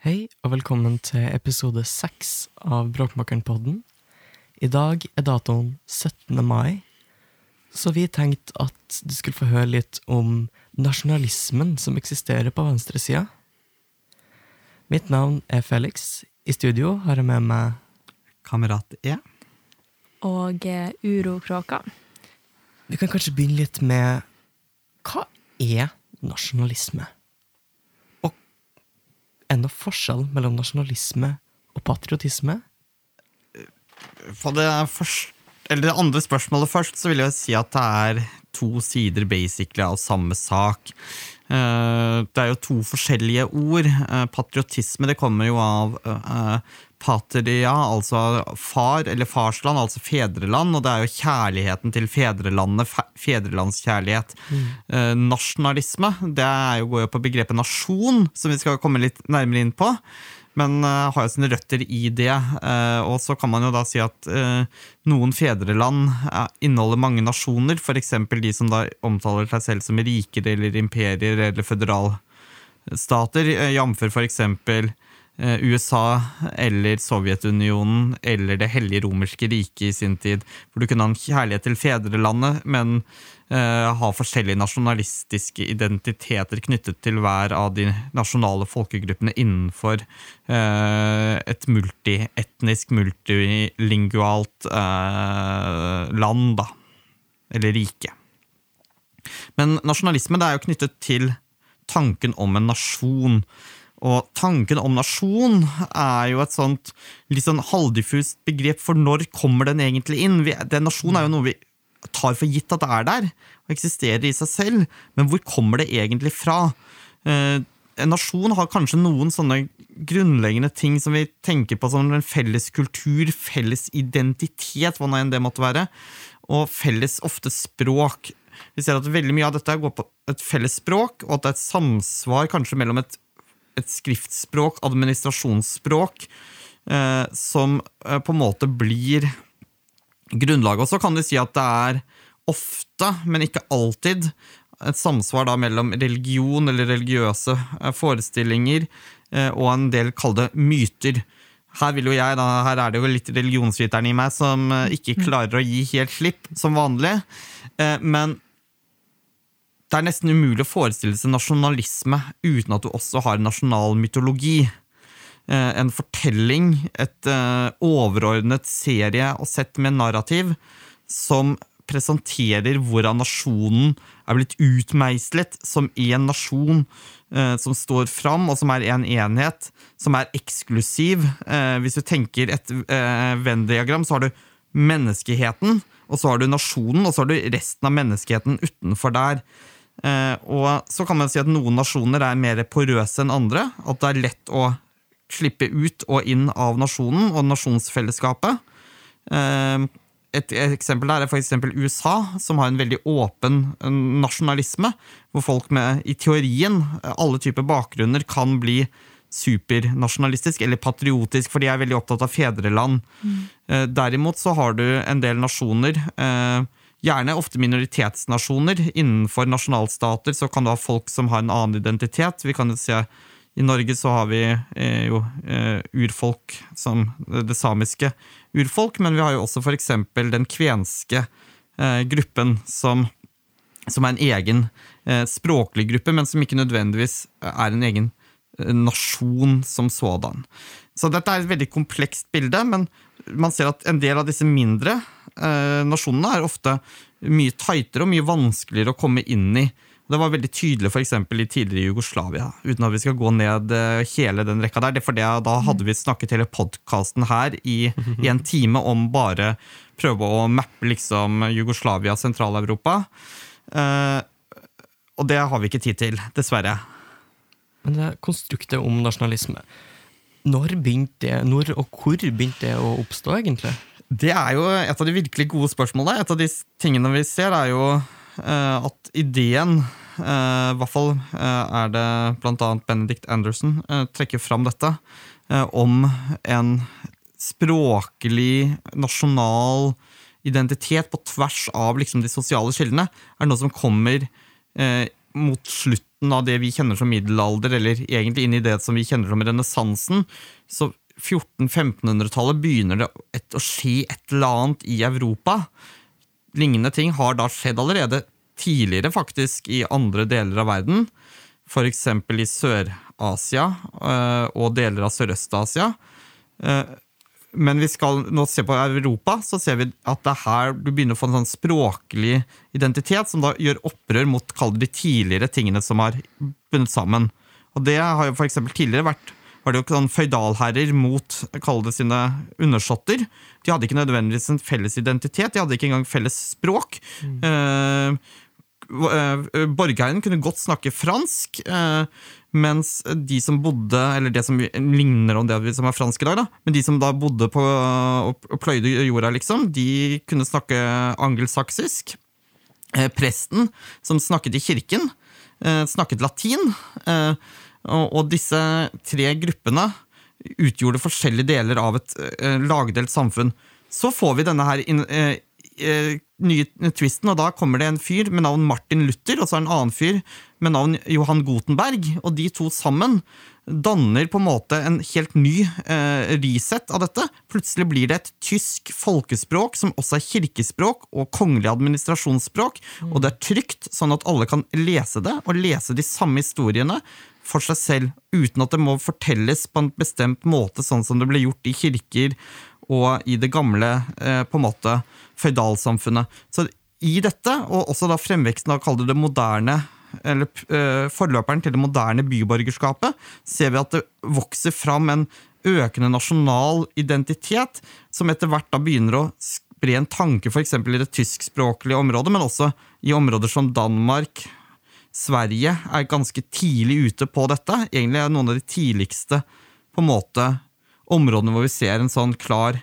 Hei, og velkommen til episode seks av Bråkmakeren-podden. I dag er datoen 17. mai, så vi tenkte at du skulle få høre litt om nasjonalismen som eksisterer på venstresida. Mitt navn er Felix. I studio har jeg med meg Kamerat E. og uh, urokråka. Vi kan kanskje begynne litt med Hva er nasjonalisme? Noe forskjell mellom nasjonalisme og patriotisme? For det, første, det andre spørsmålet først, så vil jeg si at det er to sider basically av samme sak. Eh, Det er jo to forskjellige ord. Eh, Patriotisme det kommer jo av eh, patria, altså far eller farsland, altså fedreland. Og det er jo kjærligheten til fedrelandet, fedrelandskjærlighet. Mm. Eh, Nasjonalisme det jo, går jo på begrepet nasjon, som vi skal komme litt nærmere inn på. Men eh, har jo sine røtter i det. eh, og så kan man jo da si at eh, noen fedreland eh, inneholder mange nasjoner, f.eks. de som da omtaler seg selv som riker eller imperier eller føderalstater, uh, jf. f.eks. Uh, USA eller Sovjetunionen eller Det hellige romerske riket i sin tid. For du kunne ha en kjærlighet til fedrelandet, men uh, ha forskjellige nasjonalistiske identiteter knyttet til hver av de nasjonale folkegruppene innenfor uh, et multietnisk, multilingualt uh, land, da. Eller rike. Men nasjonalisme det er jo knyttet til tanken om en nasjon. Og tanken om nasjon er jo et sånt litt sånn halvdiffust begrep for når kommer den egentlig inn. Vi, den nasjon er jo noe vi tar for gitt at det er der, og eksisterer i seg selv. Men hvor kommer det egentlig fra? Eh, en nasjon har kanskje noen sånne grunnleggende ting som vi tenker på som en felles kultur, felles identitet, hva nå enn det måtte være, og felles ofte språk. Vi ser at veldig mye av dette går på et felles språk, og at det er et samsvar kanskje mellom et, et skriftspråk, administrasjonsspråk, eh, som eh, på en måte blir grunnlaget. Og så kan de si at det er ofte, men ikke alltid, et samsvar da mellom religion eller religiøse eh, forestillinger eh, og en del kall det myter. Her, vil jo jeg, da, her er det jo litt religionsviteren i meg som ikke klarer å gi helt slipp, som vanlig. Eh, Men det er nesten umulig å forestille seg nasjonalisme uten at du også har nasjonal mytologi. Eh, En fortelling, et eh, overordnet serie og sett med narrativ som presenterer hvordan nasjonen er blitt utmeislet som én nasjon eh, som står fram, og som er en enhet, som er eksklusiv. Hvis du tenker et Venn-diagram, så har du menneskeheten, og så har du nasjonen, og så har du resten av menneskeheten utenfor der. Eh, og så kan man si at noen nasjoner er mer porøse enn andre. At det er lett å slippe ut og inn av nasjonen og nasjonsfellesskapet. Eh, et eksempel der er eksempel USA, som har en veldig åpen eh, nasjonalisme. Hvor folk med, i teorien, alle typer bakgrunner, kan bli supernasjonalistisk eller patriotisk, for de er veldig opptatt av fedreland. Mm. Derimot så har du en del nasjoner, eh, gjerne ofte minoritetsnasjoner. Innenfor nasjonalstater så kan du ha folk som har en annen identitet. Vi kan jo se i Norge så har vi eh, jo eh, urfolk som det samiske urfolk, men vi har jo også f.eks. den kvenske eh, gruppen som, som er en egen eh, språklig gruppe, men som ikke nødvendigvis er en egen eh, nasjon som sådan. Så dette er et veldig komplekst bilde, men man ser at en del av disse mindre eh, nasjonene er ofte mye tightere og mye vanskeligere å komme inn i. Det var veldig tydelig for i tidligere Jugoslavia, uten at vi skal gå ned eh, hele den rekka der. Er for Da hadde vi snakket hele podkasten her i, i en time om bare prøve å mappe liksom Jugoslavia, Sentral-Europa. Eh, og det har vi ikke tid til, dessverre. Men det konstruktet om nasjonalisme, når begynte det, når og hvor begynte det å oppstå, egentlig? Det er jo et av de virkelig gode spørsmålene. Et av de tingene vi ser, er jo uh, at ideen uh, I hvert fall uh, er det bl.a. Benedict Anderson trekker fram dette. om en språklig, nasjonal identitet på tvers av liksom, de sosiale skillene. Er noe som kommer eh, mot slutten av det vi kjenner som middelalder, eller egentlig inn i det som vi kjenner som renessansen, så 1400-1500-tallet begynner det et, å skje et eller annet i Europa. Lignende ting har da skjedd allerede tidligere, faktisk, i andre deler av verden. F.eks. i Sør-Asia øh, og deler av Sørøst-Asia. Men vi skal nå se på Europa, så ser vi at det er her du begynner å få en sånn språklig identitet som da gjør opprør mot de tidligere tingene som har bundet sammen. Og det har jo eksempel tidligere vært var det jo sånn føydalherrer mot kall det sine undersåtter. De hadde ikke nødvendigvis en felles identitet, de hadde ikke engang felles språk. Mm. Eh, Borgherren kunne godt snakke fransk, uh, mens de som bodde Eller det som ligner om det som er fransk i dag, da, men de som da bodde på og pløyde jorda, liksom, de kunne snakke angelsaksisk. Uh, presten, som snakket i kirken, snakket latin. Uh, og disse tre gruppene utgjorde forskjellige deler av et lagdelt samfunn. Så får vi denne her nye twisten, og da kommer det en fyr med navn Martin Luther, og så er det en annen fyr med navn Johan Gutenberg, og de to sammen danner på en måte en helt ny eh, reset av dette. Plutselig blir det et tysk folkespråk som også er kirkespråk og kongelig administrasjonsspråk. Mm. Og det er trygt, sånn at alle kan lese det, og lese de samme historiene for seg selv, uten at det må fortelles på en bestemt måte, sånn som det ble gjort i kirker og i det gamle eh, på en måte føydalsamfunnet. Så i dette, og også da fremveksten av det moderne eller uh, forløperen til det moderne byborgerskapet, ser vi at det vokser fram en økende nasjonal identitet, som etter hvert da begynner å spre en tanke f.eks. i det tyskspråklige området, men også i områder som Danmark, Sverige er ganske tidlig ute på dette. Egentlig er noen av de tidligste på en måte områdene hvor vi ser en sånn klar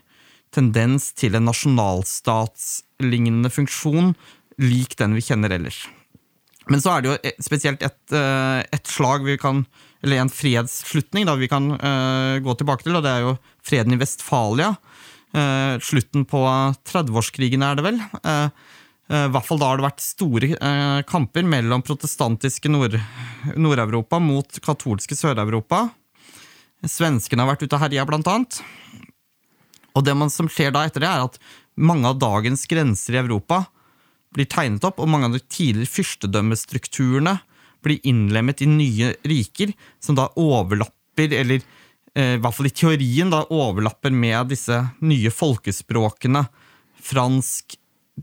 tendens til en nasjonalstatslignende funksjon, lik den vi kjenner ellers. Men så er det jo spesielt et, eh, et slag vi kan eller en fredsslutning da vi kan uh, gå tilbake til, og det er jo freden i Vestfalia. Uh, slutten på 30-årskrigen, er det vel. Uh, I hvert fall da har det vært store kamper mellom protestantiske Nord-Europa mot katolske Sør-Europa. Svenskene har vært ute og herja, blant annet. Og det som skjer da etter det, er at mange av dagens grenser i Europa blir tegnet opp, og mange av de tidligere fyrstedømmestrukturene blir innlemmet i nye riker, som da overlapper, eller eh, i hvert fall i teorien da overlapper med disse nye folkespråkene fransk,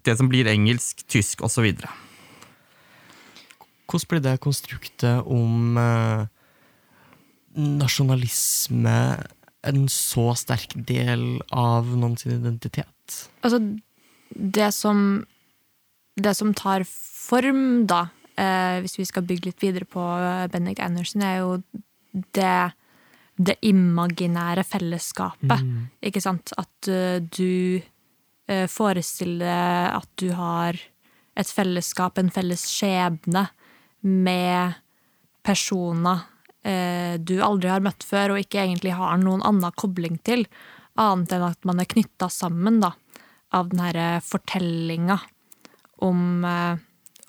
det som blir engelsk, tysk osv. Hvordan blir det konstruktet om eh, nasjonalisme en så sterk del av noens identitet? Altså, det som Det som tar form, da, eh, hvis vi skal bygge litt videre på eh, Benedict Anderson, er jo det det imaginære fellesskapet. Mm. Ikke sant? At uh, du uh, forestiller at du har et fellesskap, en felles skjebne, med personer du aldri har møtt før, og ikke egentlig har noen annen kobling til, annet enn at man er knytta sammen da, av den herre fortellinga om, eh,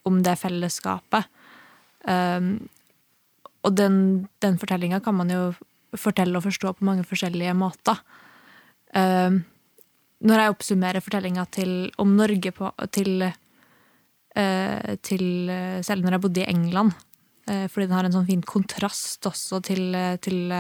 om, det fellesskapet. Um, og den, den fortellinga kan man jo fortelle og forstå på mange forskjellige måter. Um, når jeg oppsummerer fortellinga om Norge på, til, til Selv når jeg bodde i England, fordi den har en sånn fin kontrast også til, til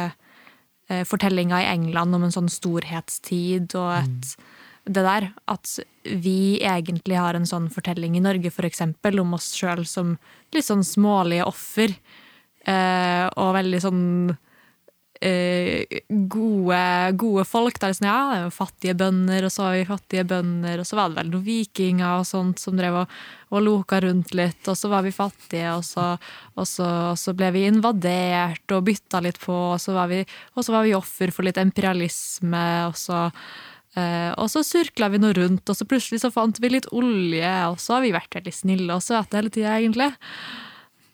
fortellinga i England om en sånn storhetstid og et mm. Det der at vi egentlig har en sånn fortelling i Norge, for eksempel, om oss sjøl som litt sånn smålige offer. og veldig sånn Eh, gode, gode, folk. Der sånn, ja, fattige bønder, og så var vi fattige bønder, og så var det vel noen vikinger og sånt som drev og, og loka rundt litt, og så var vi fattige, og så, og så, og så ble vi invadert og bytta litt på, og så var vi, var vi offer for litt imperialisme, og så Uh, og så surkla vi noe rundt, og så plutselig så fant vi litt olje, og så har vi vært veldig snille og søte hele tida, egentlig.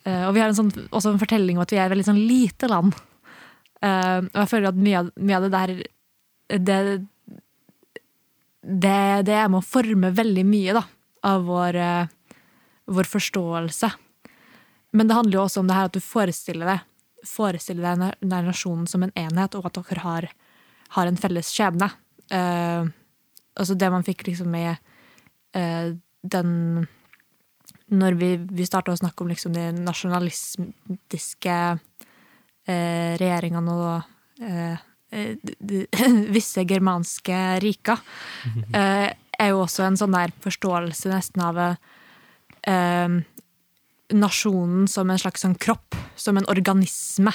Uh, og vi har en sånn, også en fortelling om at vi er et veldig sånn lite land. Uh, og jeg føler at mye av, mye av det der det, det, det, er med å forme veldig mye da, av vår, uh, vår forståelse. men det handler jo også om det her at du forestiller deg forestiller deg den nasjonen som en enhet, og at dere har, har en felles skjebne. Uh, altså det man fikk liksom med eh, den Når vi, vi starta å snakke om liksom de nasjonalistiske eh, regjeringene og eh, eh, visse germanske riker, eh, er jo også en sånn der forståelse nesten av eh, nasjonen som en slags sånn kropp, som en organisme,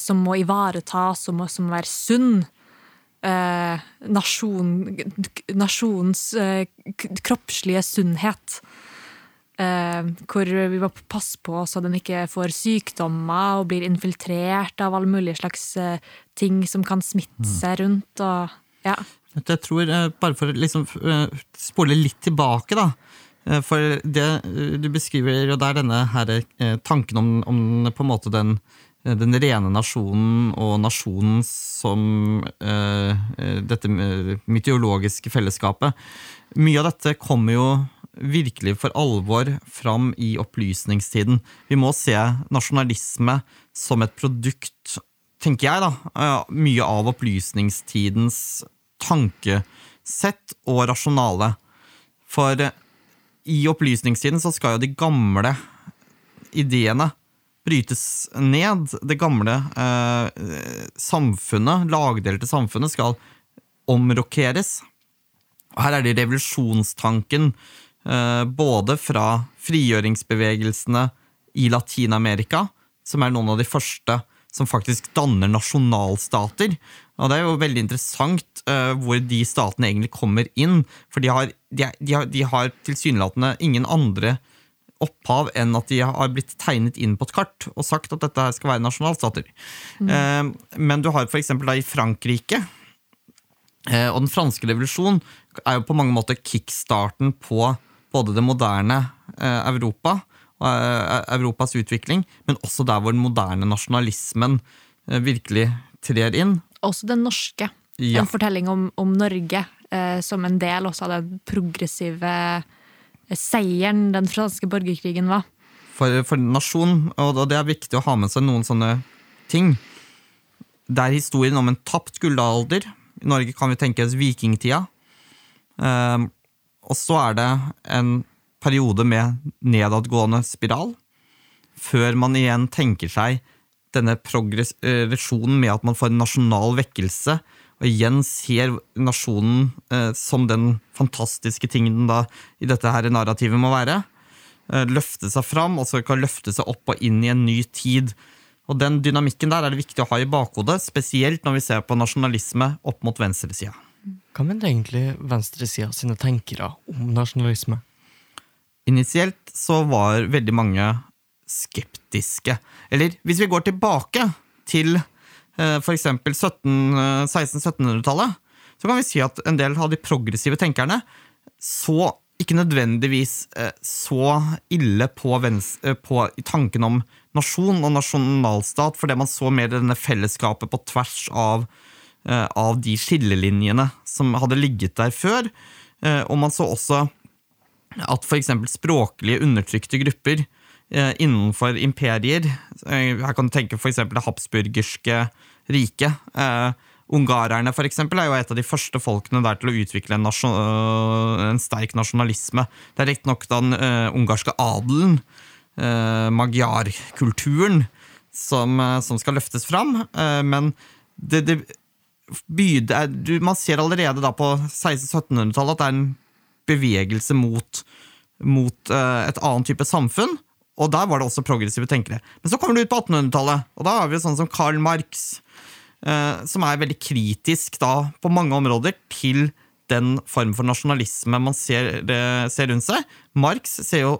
som må ivaretas, som må, som må være sunn. Nasjon, nasjonens kroppslige sunnhet. Eh, hvor vi må passe på så den ikke får sykdommer og blir infiltrert av alle mulige slags eh, ting som kan smitte seg rundt. Og, ja. Jeg tror, eh, Bare for å liksom spole litt tilbake, da. For det du beskriver jo der denne her, tanken om, om på en måte den, den rene nasjonen og nasjonen som eh, eh, dette mytologiske fellesskapet. Mye av dette kommer jo virkelig for alvor fram i opplysningstiden. Vi må se nasjonalisme som et produkt, tenker jeg, da, eh, mye av opplysningstidens tankesett og rasjonale. For eh, i opplysningstiden så skal jo de gamle ideene brytes ned. Det gamle eh, samfunnet, lagdelte samfunnet, skal omrokeres. Her er det revolusjonstanken både fra frigjøringsbevegelsene i Latin-Amerika, som er noen av de første som faktisk danner nasjonalstater. Og det er jo veldig interessant uh, hvor de statene egentlig kommer inn. For de har, de, de har, de har tilsynelatende ingen andre opphav enn at de har blitt tegnet inn på et kart og sagt at dette her skal være nasjonalstater. Eh, men du har da i Frankrike Uh, Og den franske revolusjonen er jo på mange måter kickstarten på både det moderne eh, Europa og eh, Europas utvikling, men også der hvor den moderne nasjonalismen eh, virkelig trer inn. Også den norske. Ja. En fortelling om, om Norge eh, som en del også av den progressive eh, seieren den franske borgerkrigen var. For, for nasjon, og det er viktig å ha med seg noen sånne ting. Det er historien om en tapt gullalder. I Norge kan vi tenke oss vikingtida. Og så er det en periode med nedadgående spiral, før man igjen tenker seg denne progresjonen med at man får en nasjonal vekkelse, og igjen ser nasjonen eh, som den fantastiske tingen da i dette her narrativet må være eh, løfte seg fram, og så kan løfte seg opp og inn i en ny tid. Og Den dynamikken der er det viktig å ha i bakhodet, spesielt når vi ser på nasjonalisme opp mot venstresida. Hva mente egentlig venstresida sine tenkere om nasjonalisme? Initielt så var veldig mange skeptiske. Eller hvis vi går tilbake til eh, f.eks. 1600-1700-tallet, så kan vi si at en del av de progressive tenkerne så ikke nødvendigvis eh, så ille på, eh, på tanken om nasjon og nasjonalstat, fordi man så mer denne fellesskapet på tvers av, eh, av de skillelinjene som hadde ligget der før. Eh, Og man så også at f.eks. språklige undertrykte grupper eh, innenfor imperier eh, Her kan du tenke f.eks. det habsburgerske riket. Eh, ungarerne for eksempel, er jo et av de første folkene der til å utvikle en, en sterk nasjonalisme. Det er riktignok den uh, ungarske adelen, uh, magyarkulturen, som, uh, som skal løftes fram. eh, men det, det du, Man ser allerede da på 1600-1700-tallet at det er en bevegelse mot, mot uh, et annet type samfunn. Og der var det også progressive tenkere. Men så kommer du ut på 1800-tallet, og da har vi sånn som Karl Marx, uh, som er veldig kritisk da på mange områder til den form for nasjonalisme man ser, uh, ser rundt seg. Marx ser jo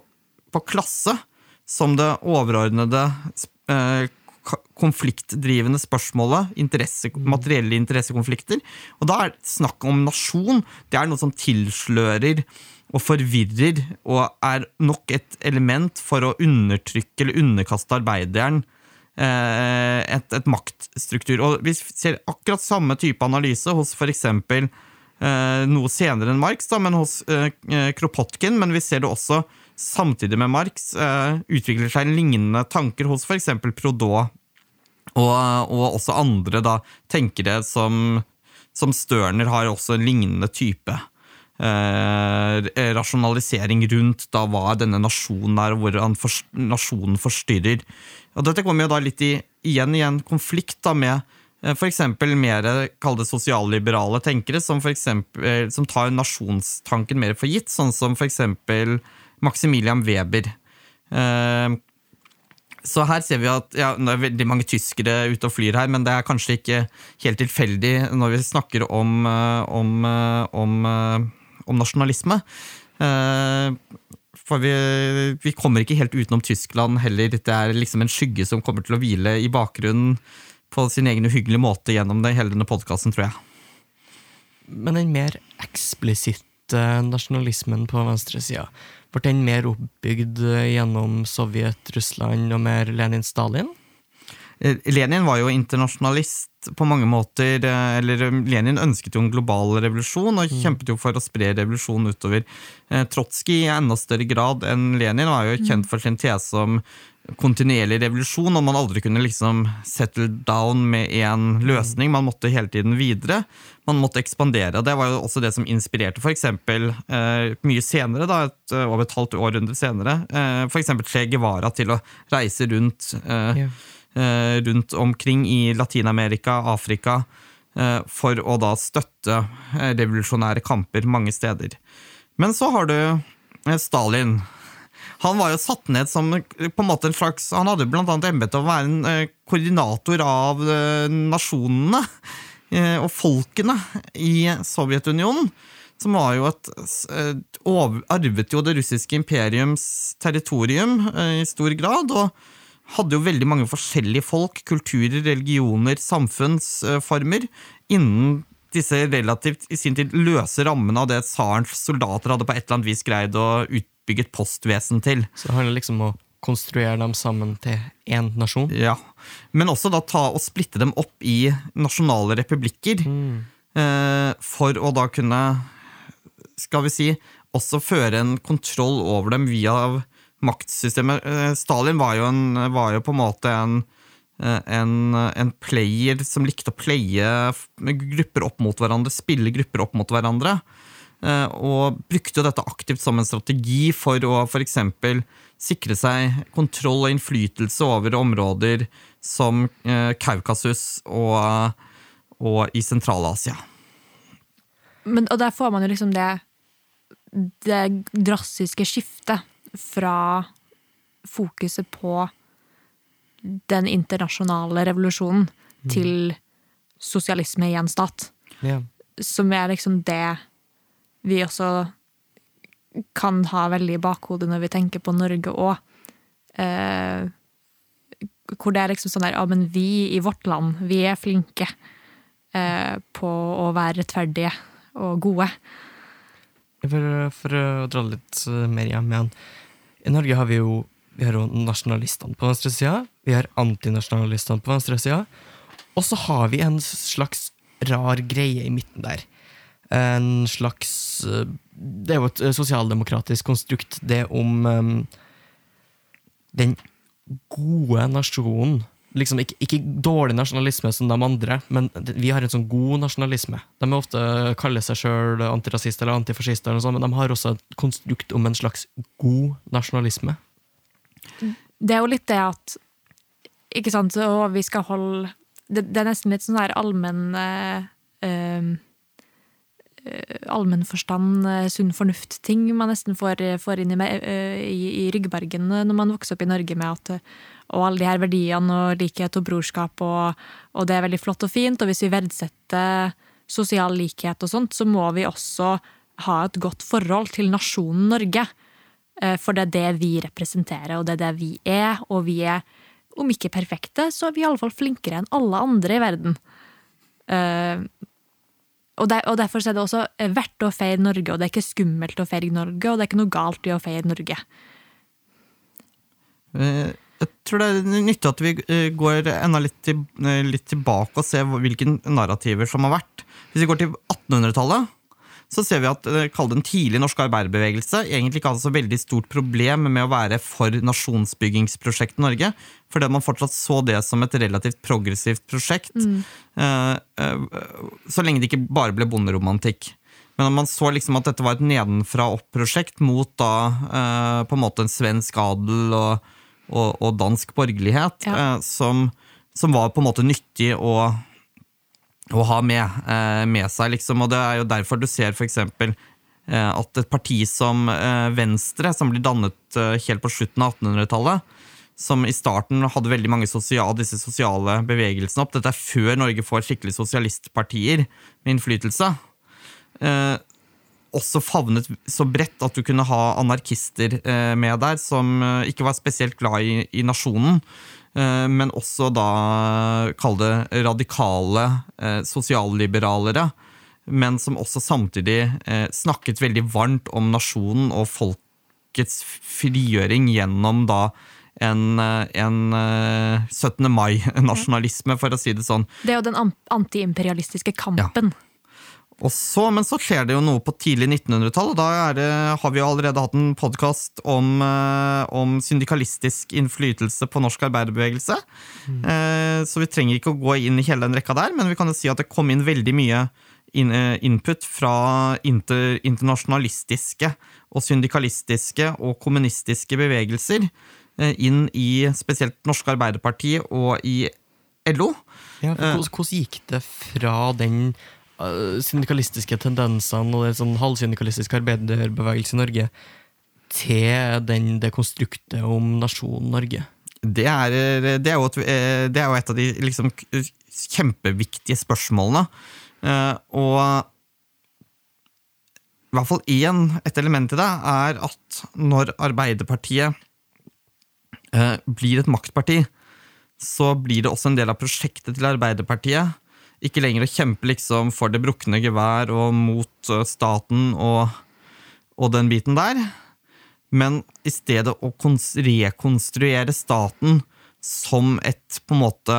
på klasse som det overordnede eh, konfliktdrivende spørsmålet, interesse, materielle interessekonflikter. Og da er snakk om nasjon. Det er noe som tilslører og forvirrer, og er nok et element for å undertrykke eller underkaste arbeideren eh, et, et maktstruktur. Og vi ser akkurat samme type analyse hos f.eks. eh, noe senere enn Marx, da, men hos eh, Kropotkin. Men vi ser det også samtidig med Marx eh, utvikler seg lignende tanker hos f.eks. Proudhon og, og, også andre da, tenkere som, som Størner har også en lignende type eh, rasjonalisering rundt da hva denne nasjonen er, og hvordan for, nasjonen forstyrrer. Og dette kommer jo da litt i, igjen i en konflikt da med eh, F.eks. mer kall sosialliberale tenkere, som, for eksempel, som tar nasjonstanken mer for gitt, sånn som f.eks. Maximilian Weber. Eh, så her ser vi at ja, Det er veldig mange tyskere ute og flyr her, men det er kanskje ikke helt tilfeldig når vi snakker om, eh, om, eh, om, om nasjonalisme. For vi, vi, kommer ikke helt utenom Tyskland heller. Det er liksom en skygge som kommer til å hvile i bakgrunnen på sin egen uhyggelige måte gjennom det, hele denne podkasten, tror jeg. Men den mer eksplisitte nasjonalismen på venstresida, ble den mer oppbygd gjennom Sovjet, Russland og mer Lenin-Stalin? Eh, Lenin var jo internasjonalist på mange måter. Eh, eller eh, Lenin ønsket jo en global revolusjon og mm. kjempet jo for å spre revolusjonen utover. Trotskij i enda større grad enn Lenin var jo kjent for sin tese om kontinuerlig revolusjon, og man aldri kunne liksom settle down med én løsning. Man måtte hele tiden videre. Man måtte ekspandere. Det var jo også det som inspirerte f.eks. Eh, mye senere, da, et, eh, over et halvt århundre senere, eh, f.eks. Che Guevara til å reise rundt, eh, yeah. rundt omkring i Latin-Amerika, Afrika, eh, for å da støtte eh, revolusjonære kamper mange steder. Men så har du Stalin han var jo satt ned som på en måte en slags Han hadde blant annet embete å være en eh, koordinator av eh, nasjonene eh, og folkene i Sovjetunionen. Som var jo et Arvet jo det russiske imperiums territorium i stor grad. og hadde jo veldig mange forskjellige folk, kulturer, religioner, samfunnsformer innen disse relativt i sin tid løse rammene av det tsarens soldater hadde på et eller annet vis greid å utbygge et postvesen til. Så det handler liksom om å konstruere dem sammen til én nasjon? Ja, men også da ta og splitte dem opp i nasjonale republikker. Mm. Eh, for å da kunne, skal vi si, også føre en kontroll over dem via maktsystemet. Eh, Stalin var jo, en, var jo, på en måte en, en, en player som likte å playe grupper opp mot hverandre, spille grupper opp mot hverandre. Eh, og brukte jo dette aktivt som en strategi for å f.eks. sikre seg kontroll og innflytelse over områder som eh, Kaukasus og, og i Sentral-Asia. Og der får man jo liksom det, det drastiske skiftet fra fokuset på den internasjonale revolusjonen mm. til sosialisme i en stat. Yeah. Som er liksom det vi også kan ha veldig i bakhodet når vi tenker på Norge òg. Eh, hvor det er liksom sånn der Ja, men vi i vårt land, vi er flinke eh, på å være rettferdige og gode. For, for å dra litt eh, mer hjem igjen. I Norge har vi jo, vi har jo nasjonalistene på venstresida. Vi har antinasjonalistene på venstresida. Og så har vi en slags rar greie i midten der en slags eh, Det er jo et eh, sosialdemokratisk konstrukt, det om um, den gode nasjonen. Liksom ikke, ikke, dårlig nasjonalisme som de andre, men vi har en sånn god nasjonalisme. De er ofte kaller seg sjøl antirasister eller sånt, men de har også et konstrukt om en slags god nasjonalisme. Det er jo litt det at Ikke sant, og vi skal holde Det, det er nesten litt sånn der allmenn uh, uh, Eh, allmennforstand, eh, sunn fornuft-ting man nesten får, får inn i, eh, i, i, ryggbargen når man vokser opp i Norge med at og alle de her verdiene og likhet og brorskap, og, og, det er veldig flott og fint. Og hvis vi verdsetter sosial likhet og sånt, så må vi også ha et godt forhold til nasjonen Norge. For det er det vi representerer, og det er det vi er. Og vi er, om ikke perfekte, så er vi iallfall flinkere enn alle andre i verden. Og, der, og, Derfor er det også verdt å feire Norge, og det er ikke skummelt å feire Norge, og det er ikke noe galt i å feire Norge. Eh, jeg tror det er nyttig at vi eh, går enda litt, eh, litt tilbake og ser hvilke narrativer som har vært. Hvis vi går til 1800-tallet, så ser vi at eh, kall den tidlige norske arbeiderbevegelse egentlig ikke hadde så veldig stort problem med å være for nasjonsbyggingsprosjektet Norge, fordi man fortsatt så det som et relativt progressivt prosjekt. eh, eh, så lenge det ikke bare ble bonderomantikk. Men man så liksom at dette var et nedenfra-opp-prosjekt mot da på en måte en svensk adel og, og, og dansk borgerlighet, Ja. som, som var på en måte nyttig å, å ha med, eh, med seg. Liksom. Og det er jo derfor du ser f.eks. Eh, at et parti som eh, Venstre, som blir dannet helt på slutten av 1800-tallet, som i starten hadde veldig mange sosial, disse sosiale bevegelsene opp. Dette er før Norge får skikkelig sosialistpartier med innflytelse eh, også favnet så bredt at du kunne ha anarkister eh, med der, som eh, ikke var spesielt glad i, i nasjonen, men også da kall det radikale eh, sosialliberalere, men som også samtidig eh, snakket veldig varmt om nasjonen og folkets frigjøring gjennom da en, eh, en eh, 17. mai-nasjonalisme, for å si det sånn. Det er jo den antiimperialistiske kampen. Og så, men så skjer det jo noe på tidlig 1900-tall, og da det, har vi jo allerede hatt en podkast om, eh, om syndikalistisk innflytelse på norsk arbeiderbevegelse. Eh, så vi trenger ikke å gå inn i hele den rekka der, men vi kan jo si at det kom inn veldig mye in, eh, input fra inter, internasjonalistiske og syndikalistiske og kommunistiske bevegelser eh, inn i spesielt Norske Arbeiderparti og i LO. Ja, hvordan, hvordan gikk det fra den syndikalistiske tendensene og den sånn halvsyndikalistiske arbeiderbevegelse i Norge til den, det konstruktet om nasjonen Norge? Det er, det er, jo, et, eh, det er jo et av de liksom, kjempeviktige spørsmålene. Eh, Og i hvert fall én, et element i det, er at når Arbeiderpartiet eh, blir et maktparti, så blir det også en del av prosjektet til Arbeiderpartiet. Ikke lenger å kjempe liksom for det brukne gevær og mot eh, staten og, og den biten der men i stedet å rekonstruere staten som et på en måte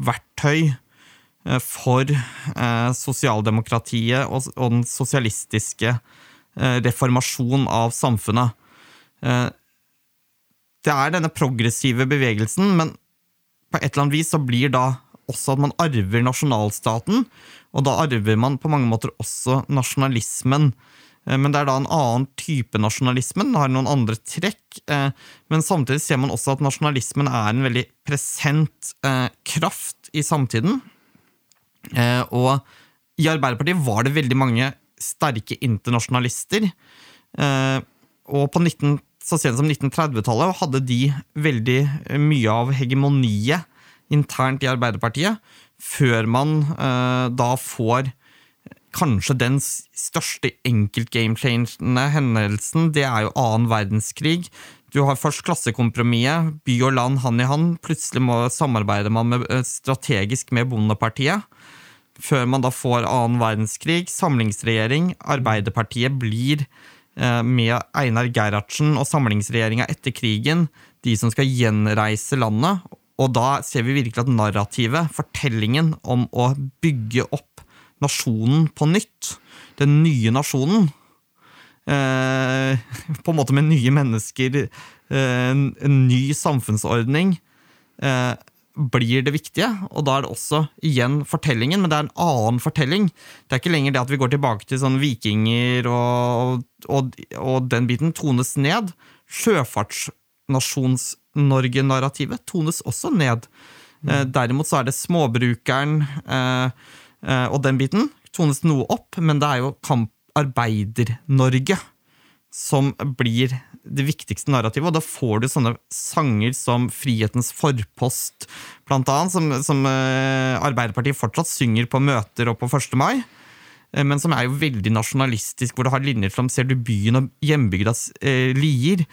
verktøy eh, for eh, sosialdemokratiet og, den sosialistiske eh, reformasjon av samfunnet. Det er denne progressive bevegelsen, men på et eller annet vis så blir da også at man arver nasjonalstaten, og da arver man på mange måter også nasjonalismen. Eh, Men det er da en annen type nasjonalismen, den har noen andre trekk. eh, Men samtidig ser man også at nasjonalismen er en veldig present eh, kraft i samtiden. Og i Arbeiderpartiet var det veldig mange sterke internasjonalister. Og på 19, så sent som 1930-tallet hadde de veldig mye av hegemoniet internt i Arbeiderpartiet, før man eh, da får kanskje den største enkeltgamechangende hendelsen, det er jo annen verdenskrig. Du har først klassekompromisset, by og land hand i hand. Plutselig må samarbeider man med, eh, strategisk med Bondepartiet. Før man da får annen verdenskrig, samlingsregjering. Arbeiderpartiet blir eh, med Einar Gerhardsen og samlingsregjeringa etter krigen de som skal gjenreise landet. Og da ser vi virkelig at narrativet, fortellingen om å bygge opp nasjonen på nytt, den nye nasjonen, eh, på en måte med nye mennesker, eh, en, ny samfunnsordning, eh, blir det viktige. Og da er det også igjen fortellingen, men det er en annen fortelling. Det er ikke lenger det at vi går tilbake til sånn vikinger og, og, og den biten tones ned. Sjøfartsnasjons-Norge-narrativet tones også ned. Eh, derimot så er det småbrukeren eh, eh, og den biten tones noe opp, men det er jo kamparbeider-Norge som blir det viktigste narrativet. Og da får du sånne sanger som 'Frihetens forpost', blant annet, som, som Arbeiderpartiet fortsatt synger på møter og på 1. mai. Men som er jo veldig nasjonalistisk, hvor det har linjer som 'Ser du byen og hjembygdas eh, lier'?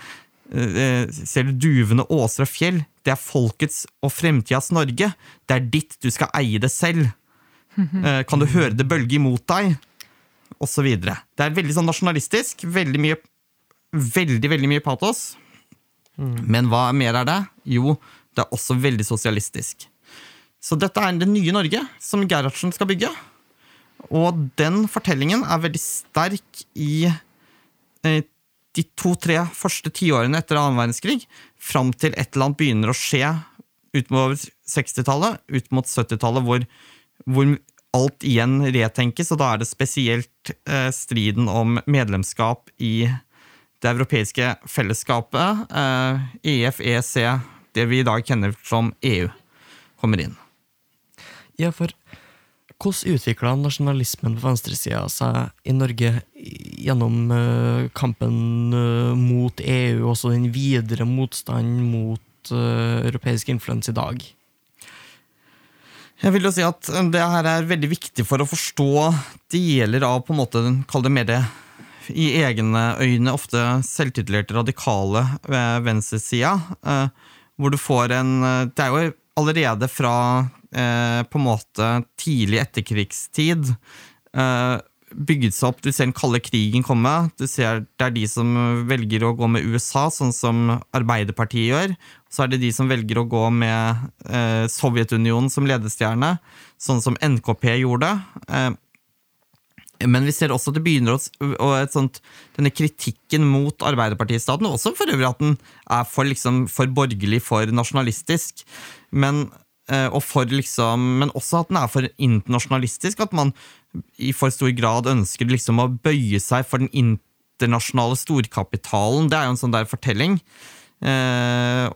Eh, ser du duvende åser og fjell? Det er folkets og fremtidas Norge. Det er ditt, du skal eie det selv. Eh, kan du høre det bølge imot deg? Og så videre. Det er veldig sånn nasjonalistisk. Veldig mye, veldig, veldig mye patos. Men hva mer er det? Jo, det er også veldig sosialistisk. Så dette er det nye Norge som Gerhardsen skal bygge. Og den fortellingen er veldig sterk i eh, de to-tre første tiårene etter annen verdenskrig, fram til et eller annet begynner å skje utover 60-tallet, ut mot 70-tallet, hvor, hvor alt igjen retenkes, og da er det spesielt eh, striden om medlemskap i det europeiske fellesskapet, eh, EF, EEC, det vi i dag kjenner som EU, kommer inn. Ja, for hvordan utvikla nasjonalismen på venstresida seg i Norge gjennom uh, kampen uh, mot EU, og også den videre motstanden mot uh, europeisk influens i dag? Jeg vil jo si at det her er veldig viktig for å forstå deler av på en måte, kall det mer det i egne øyne ofte selvtitulerte radikale venstresida. Hvor du får en Det er jo allerede fra eh, på en måte tidlig etterkrigstid eh, bygget seg opp. Du ser den kalde krigen komme. Du ser Det er de som velger å gå med USA, sånn som Arbeiderpartiet gjør. Så er det de som velger å gå med eh, Sovjetunionen som ledestjerne, sånn som NKP gjorde. Eh, men vi ser også at det begynner å, sånt, denne kritikken mot Arbeiderpartistaten, også for øvrig at den er for, liksom, for borgerlig, for nasjonalistisk. Men og for liksom, men også at den er for internasjonalistisk. At man i for stor grad ønsker liksom å bøye seg for den internasjonale storkapitalen. Det er jo en sånn der fortelling. Eh,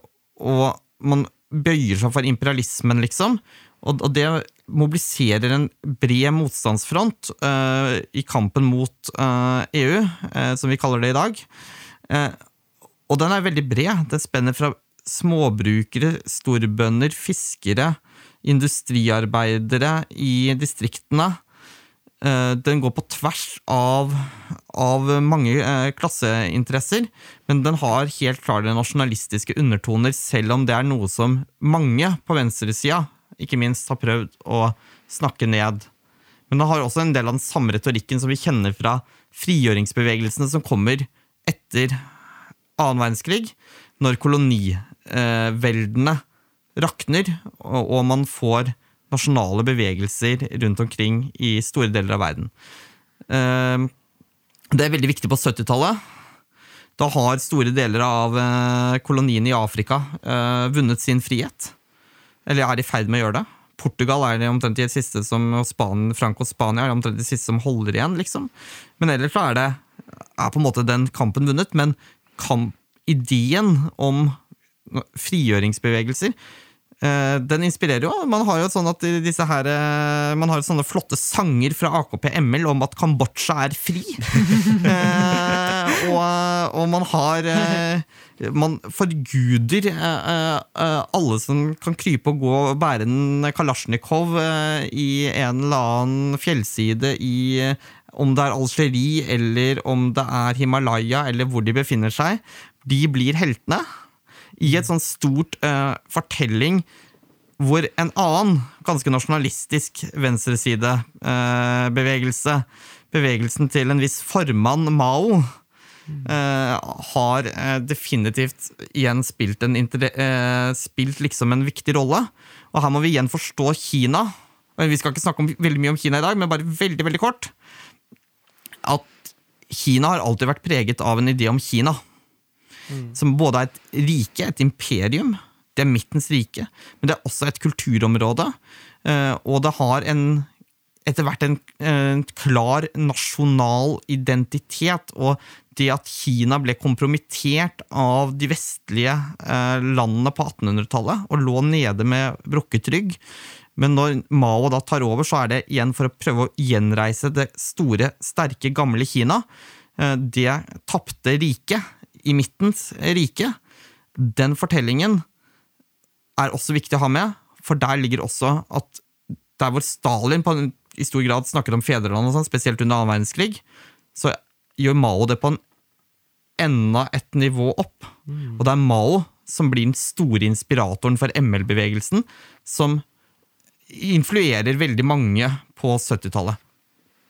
og man bøyer seg for imperialismen, liksom. Og, og det mobiliserer en bred motstandsfront eh, i kampen mot eh, EU, eh, som vi kaller det i dag. Eh, og den er veldig bred. Den spenner fra småbrukere, storbønder, fiskere, industriarbeidere i distriktene. Eh, den går på tvers av, av mange eh, klasseinteresser, men den har helt klare nasjonalistiske undertoner, selv om det er noe som mange på venstresida, ikke minst, har prøvd å snakke ned. Men den har også en del av den samme retorikken som vi kjenner fra frigjøringsbevegelsene som kommer etter annen verdenskrig, når koloni, eh, veldene rakner, og, og, man får nasjonale bevegelser rundt omkring i store deler av verden. Eh, det er veldig viktig på 70-tallet. Da har store deler av eh, koloniene i Afrika vunnet sin frihet. Eller er i ferd med å gjøre det. Portugal er det omtrent de siste som, og Span, Franco Spania er det omtrent de siste som holder igjen. liksom. Men ellers er det er på en måte den kampen vunnet. Men kamp, ideen om frigjøringsbevegelser. Eh, den inspirerer jo. Man har jo sånn at disse her, eh, man har sånne flotte sanger fra AKP ML om at Kambodsja er fri. Eh, og, og, man har Man forguder alle som kan krype og gå og bære en kalasjnikov i en eller annen fjellside i om det er Algerie eller om det er Himalaya eller hvor de befinner seg. De blir heltene i et sånn stort uh, fortelling hvor en annen, ganske nasjonalistisk venstresidebevegelse, uh, bevegelsen til en viss formann Mao, uh, har definitivt igjen spilt, en, spilt liksom en viktig rolle. Og her må vi igjen forstå Kina. Vi skal ikke snakke om, veldig mye om Kina i dag, men bare veldig, veldig kort. At Kina har alltid vært preget av en idé om Kina. Mm. Som både er et rike, et imperium. Det er midtens rike, men det er også et kulturområde. Eh, og det har en, etter hvert en, en klar nasjonal identitet. Og det at Kina ble kompromittert av de vestlige eh, landene på 1800-tallet og lå nede med brukket rygg, men når Mao da tar over, så er det igjen for å prøve å gjenreise det store, sterke, gamle Kina. Eh, det tapte riket i midtens rike. Den fortellingen er også viktig å ha med, for der ligger også at der hvor Stalin på en, i stor grad snakker om fedrelandet, sånn, spesielt under annen verdenskrig, så gjør Mao det på en enda et nivå opp. Mm. Og det er Mao som blir den store inspiratoren for ML-bevegelsen, som influerer veldig mange på 70-tallet.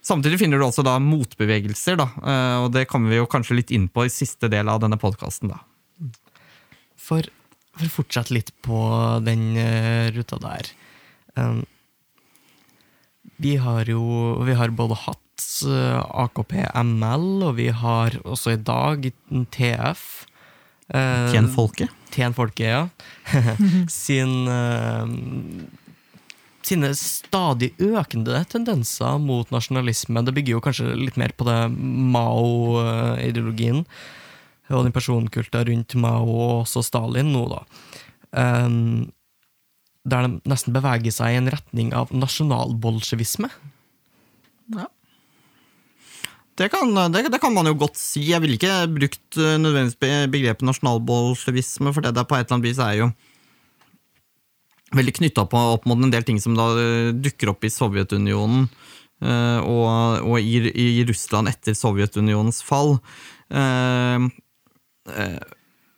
Samtidig finner du også da motbevegelser, da, eh, og det kommer vi jo kanskje litt inn på i siste del av denne podkasten. For, for å fortsette litt på den uh, ruta der. Vi har jo vi har både hatt eh, AKP ML, og vi har også i dag TF. eh, Tjen folket. Tjen folket, ja. Sin eh, sine stadig økende tendenser mot nasjonalisme. Det bygger jo kanskje litt mer på det Mao-ideologien og den personkulta rundt Mao og også Stalin nå, da. Um, der de nesten beveger seg i en retning av nasjonalbolsjevisme. Det kan, det, det kan man jo godt si. Jeg ville ikke brukt eh, nødvendigvis begrepet nasjonalbolsjevisme, for det der på et eller annet vis er jo veldig knytta opp mot en del ting som da eh, dukker opp i Sovjetunionen eh, og, og i, i Russland etter Sovjetunionens fall. Eh,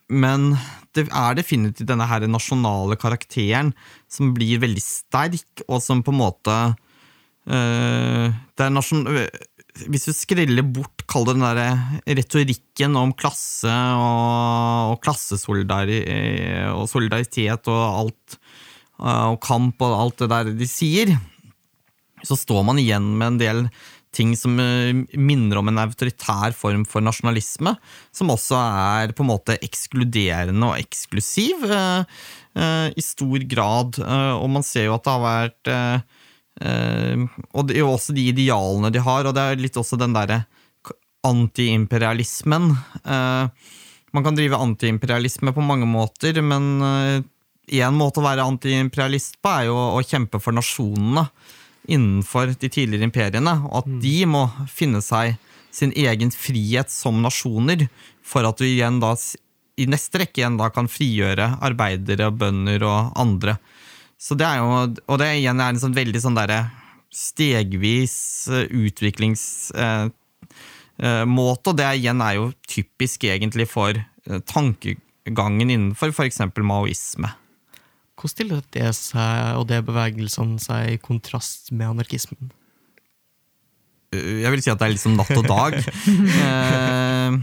Men det er definitivt denne her nasjonale karakteren som blir veldig sterk, og som på en måte det er nasjon hvis du skreller bort kall det den der retorikken om klasse og, og klassesolidaritet og solidaritet og alt, og kamp og alt det der de sier, så står man igjen med en del ting som eh, minner om en autoritær form for nasjonalisme, som også er på en måte ekskluderende og eksklusiv eh, eh, i stor grad. Eh, og man ser jo at det har vært eh, Eh, og det er jo også de idealene de har, og det er litt også den derre antiimperialismen. Eh, man kan drive antiimperialisme på mange måter, men én måte å være antiimperialist på er jo å kjempe for nasjonene innenfor de tidligere imperiene, og at de må finne seg sin egen frihet som nasjoner, for at du igjen da i neste rekke igjen da kan frigjøre arbeidere, bønder og andre. Så det er jo, og det igjen er en sånn veldig sånn derre stegvis eh, utviklingsmåte, eh, og det igjen er jo typisk egentlig for eh, tankegangen innenfor f.eks. maoisme. Hvordan stiller det seg og det bevegelsene seg i kontrast med anarkismen? Eh, Jeg vil si at det er liksom natt og dag. Eh,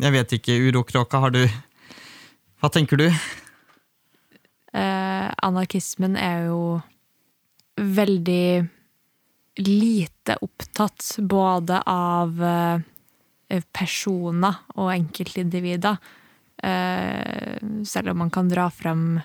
Jeg vet ikke, Urokråka, har du Hva tenker du? Eh, anarkismen er jo veldig lite opptatt både av eh, personer og enkeltindivider. Eh, selv om man kan dra frem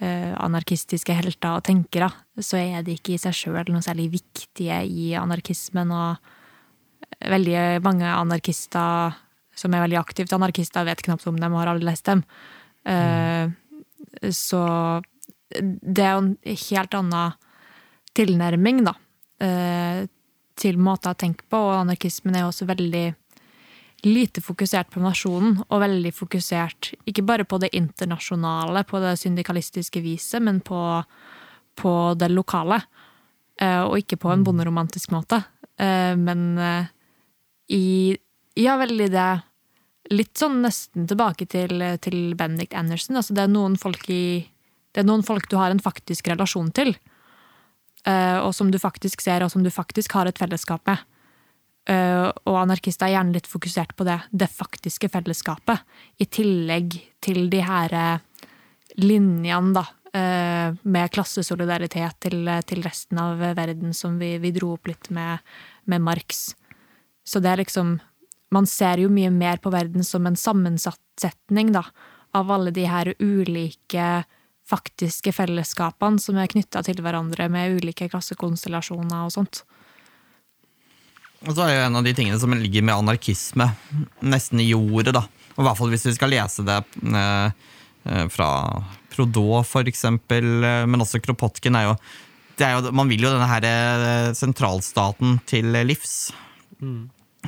anarkistiske helter og tenkere, så er de ikke i seg sjøl noe særlig viktige i anarkismen. Og veldig mange anarkister som er veldig aktivt anarkister, vet knapt om dem og har aldri lest dem. Eh, så det er jo en helt annen tilnærming, da, eh, til måter å tenke på, og anarkismen er jo også veldig lite fokusert på nasjonen, og veldig fokusert ikke bare på det internasjonale, på det syndikalistiske viset, men på, på det lokale. Eh, Og ikke på en bonderomantisk måte, eh, men eh, i Ja, veldig det Litt sånn nesten tilbake til, til Benedict Anderson. Altså det er i Det er noen folk du har en faktisk relasjon til, og som du faktisk ser, og som du faktisk har et fellesskap med. Eh, og anarkister er gjerne litt fokusert på det, det faktiske fellesskapet, i tillegg til de her eh, linjene, da, eh, med klassesolidaritet til, til resten av verden, som vi, vi dro opp litt med, med Marx. Så det er liksom Man ser jo mye mer på verden som en sammensetning, da, av alle de her ulike faktiske fellesskapene som er knytta til hverandre med ulike klassekonstellasjoner og sånt. Og så er jo en av de tingene som ligger med anarkisme nesten i jordet, da. Og I hvert fall hvis vi skal lese det eh, eh, fra Prodot, for eksempel, eh, men også Kropotkin, er jo, det er jo Man vil jo denne her sentralstaten til livs.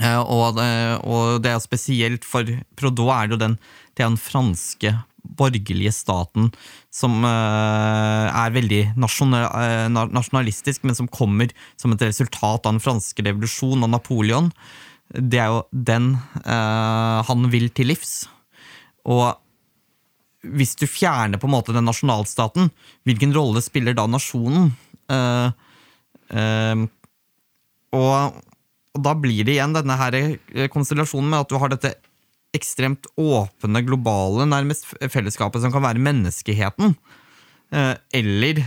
Eh, og, og det er jo spesielt for Prodot er det jo den, det er den franske borgerlige staten som eh, er veldig eh, nasjonalistisk, men som kommer som et resultat av den franske revolusjonen og Napoleon. Det er jo den eh, han vil til livs. Og hvis du fjerner på en måte den nasjonalstaten, hvilken rolle spiller da nasjonen? Uh, uh, og, og da blir det igjen denne her konstellasjonen med at du har dette ekstremt åpne, globale nærmest fellesskapet som kan være menneskeheten. Eh, eller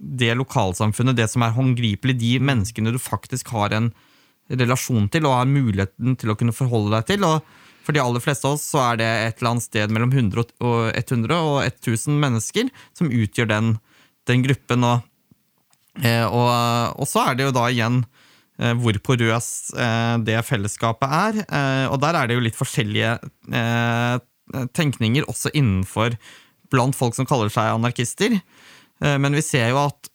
det lokalsamfunnet, det som er håndgripelig, de menneskene du faktisk har en relasjon til og har muligheten til å kunne forholde deg til. og for de aller fleste av oss så er det et eller annet sted mellom 100 og 100 og 1000 mennesker som utgjør den, den gruppen. Og, eh, og, og, så er det jo da igjen hvor porøs eh, det fellesskapet er. Og der er det jo litt forskjellige tenkninger også innenfor blant folk som kaller seg anarkister. Men vi ser jo at,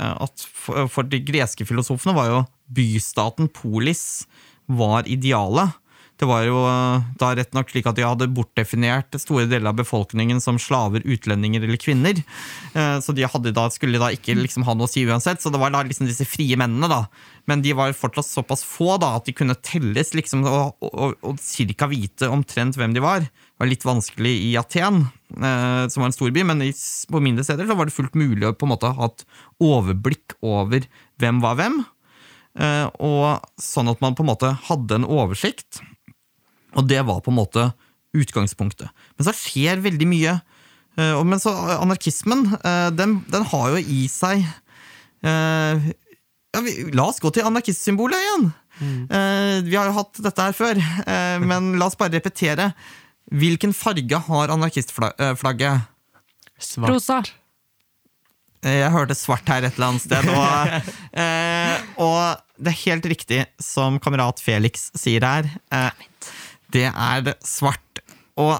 at for de greske filosofene var jo bystaten polis var idealet. Det var jo eh, da rett nok slik at de hadde bortdefinert store deler av befolkningen som slaver, utlendinger eller kvinner. Eh, så de da, skulle da ikke liksom ha noe å si uansett. Så det var da liksom disse frie mennene, da. Men de var fortsatt såpass få da, at de kunne telles liksom, og, og, og cirka vite omtrent hvem de var. Det var litt vanskelig i Aten, eh, som var en storby, men på mindre steder så var det fullt mulig å på en måte ha et overblikk over hvem var hvem. Og sånn at man på en måte hadde en oversikt. Og det var på en måte utgangspunktet. Men så skjer veldig mye. Eh, men så anarkismen, eh, den, den har jo i seg eh, ja, vi, La oss gå til anarkistsymbolet igjen. Mm. Vi har jo hatt dette her før, men la oss bare repetere. Hvilken farge har anarkistflagget? Svart. Rosa. Jeg hørte svart her et eller annet sted. Og, og det er helt riktig som kamerat Felix sier her det er svart. Og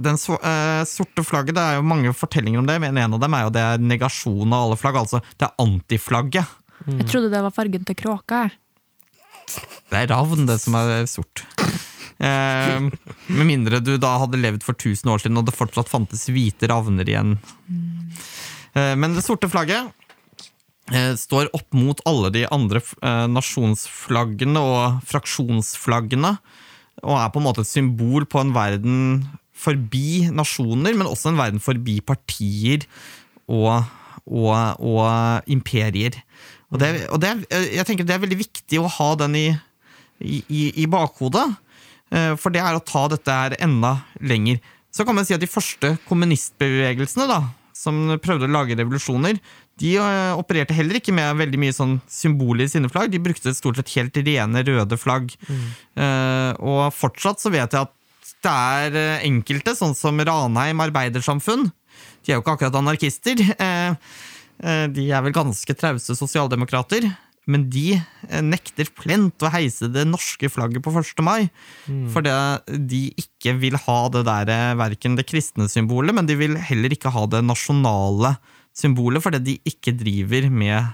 den uh, sorte flagget, det er jo mange fortellinger om det, men en av dem er jo det er negasjon av alle flagg. Altså det er antiflagget. Mm. Jeg trodde det var fargen til kråka. Det er ravn, det som er sort. Eh, med mindre du da hadde levd for 1000 år siden og det fortsatt fantes hvite ravner igjen. Mm. Eh, men det sorte flagget eh, står opp mot alle de andre eh, nasjonsflaggene og fraksjonsflaggene og er på en måte et symbol på en verden forbi nasjoner, men også en verden forbi partier og, og, og imperier. Og, det, og det, jeg tenker det er veldig viktig å ha den i, i, i bakhodet, eh, for det er å ta dette her enda lenger. Så kan man si at de første kommunistbevegelsene, da, som prøvde å lage revolusjoner, de uh, opererte heller ikke med veldig mye sånn symboler i sine flagg. De brukte stort sett helt rene røde flagg. Mm. Uh, og fortsatt så vet jeg at det er uh, enkelte, sånn som Ranheim arbeidersamfunn. De er jo ikke akkurat anarkister. de er vel ganske trause sosialdemokrater. Men de nekter plent å heise det norske flagget på 1. mai. Mm. Fordi de ikke vil ha det der, verken det kristne symbolet, men de vil heller ikke ha det nasjonale symbolet symbolet, fordi de ikke driver med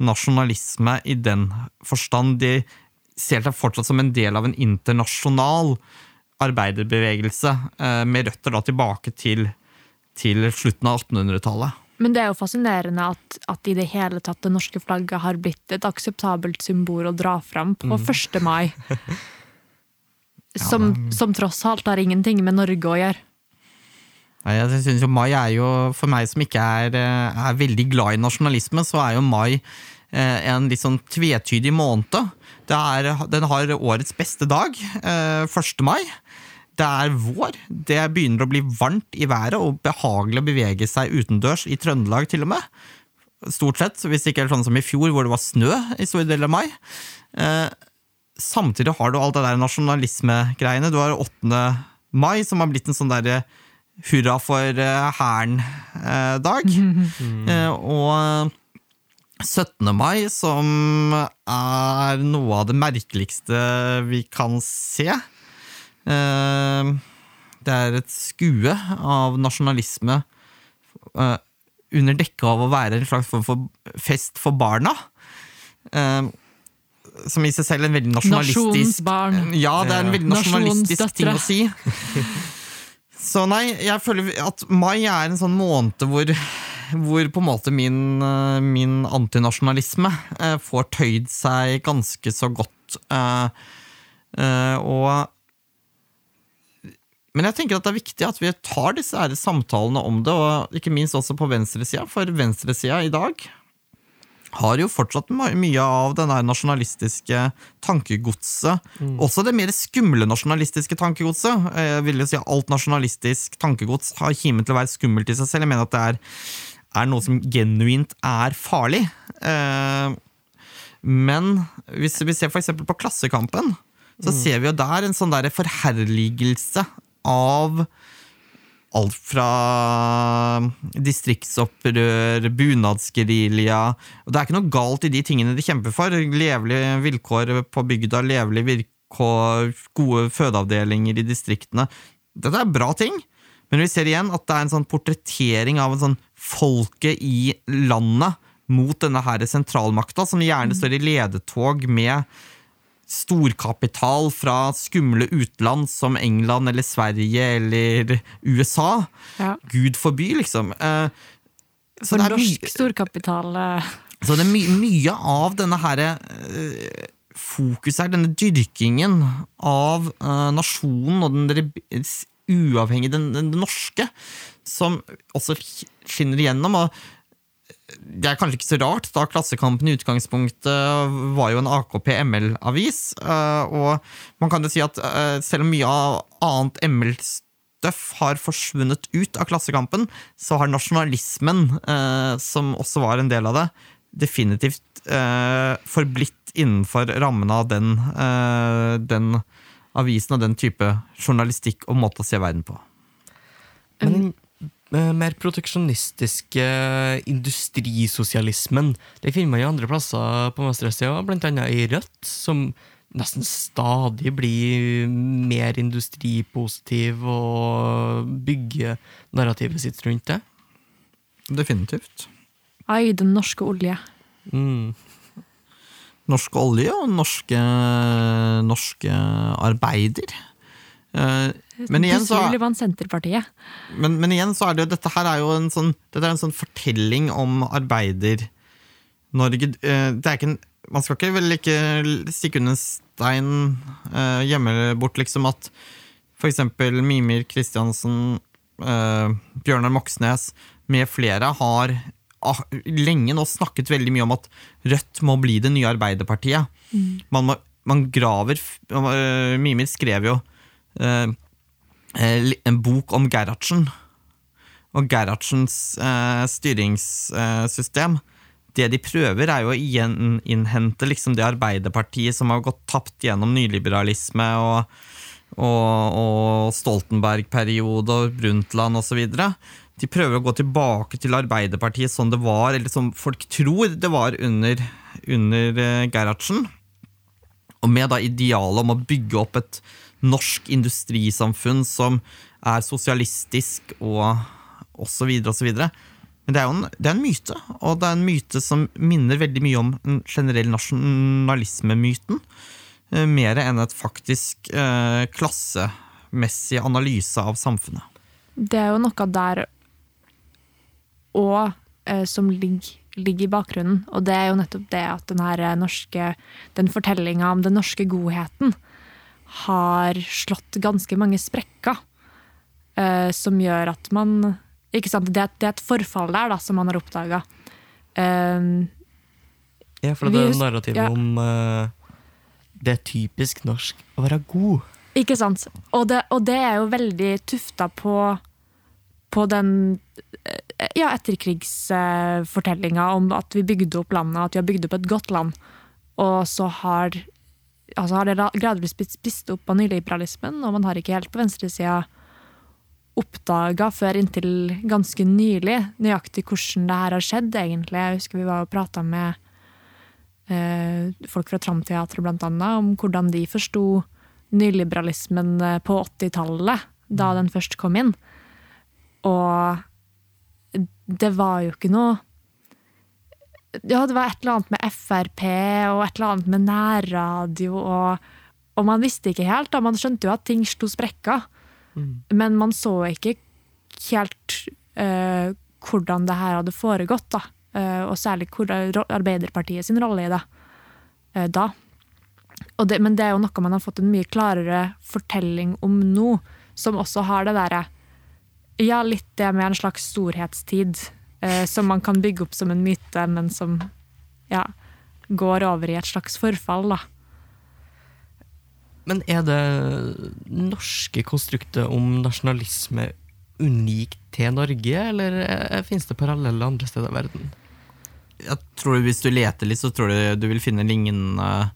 nasjonalisme i den forstand. De ser seg fortsatt som en del av en internasjonal arbeiderbevegelse, eh, med røtter da tilbake til, til slutten av 1800-tallet. Men det er jo fascinerende at, at, i det hele tatt det norske flagget har blitt et akseptabelt symbol å dra fram på mm. 1. mai. Som, ja, men... som tross alt har ingenting med Norge å gjøre. Jeg synes jo Mai er jo, For meg som ikke er, eh, er veldig glad i nasjonalisme, så er jo mai eh, en litt sånn tvetydig måned. Er, den har årets beste dag, 1. Eh, mai. Det er vår. Det begynner å bli varmt i været og behagelig å bevege seg utendørs, i Trøndelag til og med. Stort sett, hvis det ikke er sånn som i fjor, hvor det var snø i store deler av mai. Samtidig har du alt det der nasjonalismegreiene. Du har 8. mai, som har blitt en sånn derre hurra for eh, Hæren-dag. Mm. og 17. mai, som er noe av det merkeligste vi kan se. Det er et skue av nasjonalisme under dekke av å være en slags form for fest for barna. Som i seg selv er en veldig nasjonalistisk Nasjonsbarn. Ja, det er en veldig nasjonalistisk ting å si. Så nei, jeg føler at mai er en sånn måned hvor, hvor på en måte min, eh, min antinasjonalisme eh, får tøyd seg ganske så godt. Eh, og men jeg tenker at det er viktig at vi tar disse samtalene om det, og ikke minst også på venstresida, for venstresida i dag har jo fortsatt mye av det nasjonalistiske tankegodset. Mm. Også det mer skumle nasjonalistiske tankegodset. Jeg vil jo si at Alt nasjonalistisk tankegods har kimen til å være skummelt i seg selv. Jeg mener at det er, er noe som genuint er farlig. Eh, men hvis vi ser f.eks. på Klassekampen, så ser vi jo der en sånn der forherligelse av alt fra distriktsopprør, bunadsgerilja Det er ikke noe galt i de tingene de kjemper for. Levelige vilkår på bygda, levelige vilkår, gode fødeavdelinger i distriktene. Dette er bra ting, men vi ser igjen at det er en sånn portrettering av en sånn folket i landet mot denne her sentralmakta, som gjerne står i ledetog med storkapital fra skumle utland som England eller Sverige eller USA. Ja. Gud forby, liksom. Eh, så For det norsk storkapital eh, så det er my mye av denne her eh, fokuset her, denne dyrkingen av nasjonen og den uavhengige, den, den norske, som også sk- skinner igjennom. og det er kanskje ikke så rart, da Klassekampen i utgangspunktet var jo en AKP-ML-avis. eh, Og man kan jo si at eh, selv om mye av annet ML-støff har forsvunnet ut av Klassekampen, så har nasjonalismen, eh, som også var en del av det, definitivt forblitt innenfor rammene av den, den avisen og den type journalistikk og måte å se verden på. Men mer proteksjonistiske industrisosialismen Det finner man jo andre plasser på venstresida, blant annet i Rødt, som nesten stadig blir mer industripositiv og bygger narrativet sitt rundt det. Definitivt. Ai, den norske olje. Mm. norsk olje og norske, norske arbeider. Eh, Men igjen, så, vant Senterpartiet. men, men igjen så er det jo Dette her er jo en sånn, dette er en sånn fortelling om Arbeider-Norge. Eh, Det er ikke en, man skal ikke vel ikke stikke under stein gjemme bort liksom at eksempel Mimir Kristiansen, eh, Bjørnar Moxnes med flere har ah, lenge nå snakket veldig mye om at Rødt må bli det nye Arbeiderpartiet. Man, må, man graver Mimir skrev jo en bok om Gerhardsen. Og Gerhardsens eh, styringssystem. Det de prøver, er jo å gjeninnhente liksom det Arbeiderpartiet som har gått tapt gjennom nyliberalisme og, og, og Stoltenberg-periode og Brundtland osv. De prøver å gå tilbake til Arbeiderpartiet sånn det var, eller som folk tror det var under, under eh, Gerhardsen. Og med da idealet om å bygge opp et norsk industrisamfunn som er sosialistisk og osv. osv. Men det er jo en, det er en myte, og det er en myte som minner veldig mye om den generelle nasjonalismemyten. eh, Mer enn et faktisk eh, klassemessig analyse av samfunnet. Det er jo noe der og eh, som ligger, ligger i bakgrunnen. Og det er jo nettopp det at den her norske Den fortellinga om den norske godheten har slått ganske mange sprekker. Eh, som gjør at man Ikke sant, det, det er et forfall der da, som man har oppdaga. Eh, Ja, for det er narrativet ja. om eh, det er typisk norsk å være god. Ikke sant? Og det, og det er jo veldig tufta på, på den ja, etterkrigsfortellinga om at vi bygde opp landet, at vi har bygd opp et godt land. Og så har, altså har det gradvis blitt spist opp av nyliberalismen, og man har ikke helt på venstresida oppdaga før inntil ganske nylig nøyaktig hvordan det her har skjedd, egentlig. Jeg husker vi var og prata med eh, folk fra Tramteatret annet, om hvordan de forsto nyliberalismen eh, på 80-tallet, da den først kom inn. Og det var jo ikke noe Ja, det var et eller annet med Frp og et eller annet med nærradio, og, og man visste ikke helt. da, Man skjønte jo at ting slo sprekker, men man så ikke helt uh, hvordan det her hadde foregått, da. Uh, og særlig Arbeiderpartiet sin rolle i det uh, da. Det, men det er jo noe man har fått en mye klarere fortelling om nå, som også har det derre Ja, litt det med en slags storhetstid, eh, som man kan bygge opp som en myte, men som ja, går over i et slags forfall, da. Men er det norske konstruktet om nasjonalisme unikt til Norge, eller eh, finnes det paralleller andre steder i verden? Jeg tror Hvis du leter litt, så tror jeg du vil finne lignende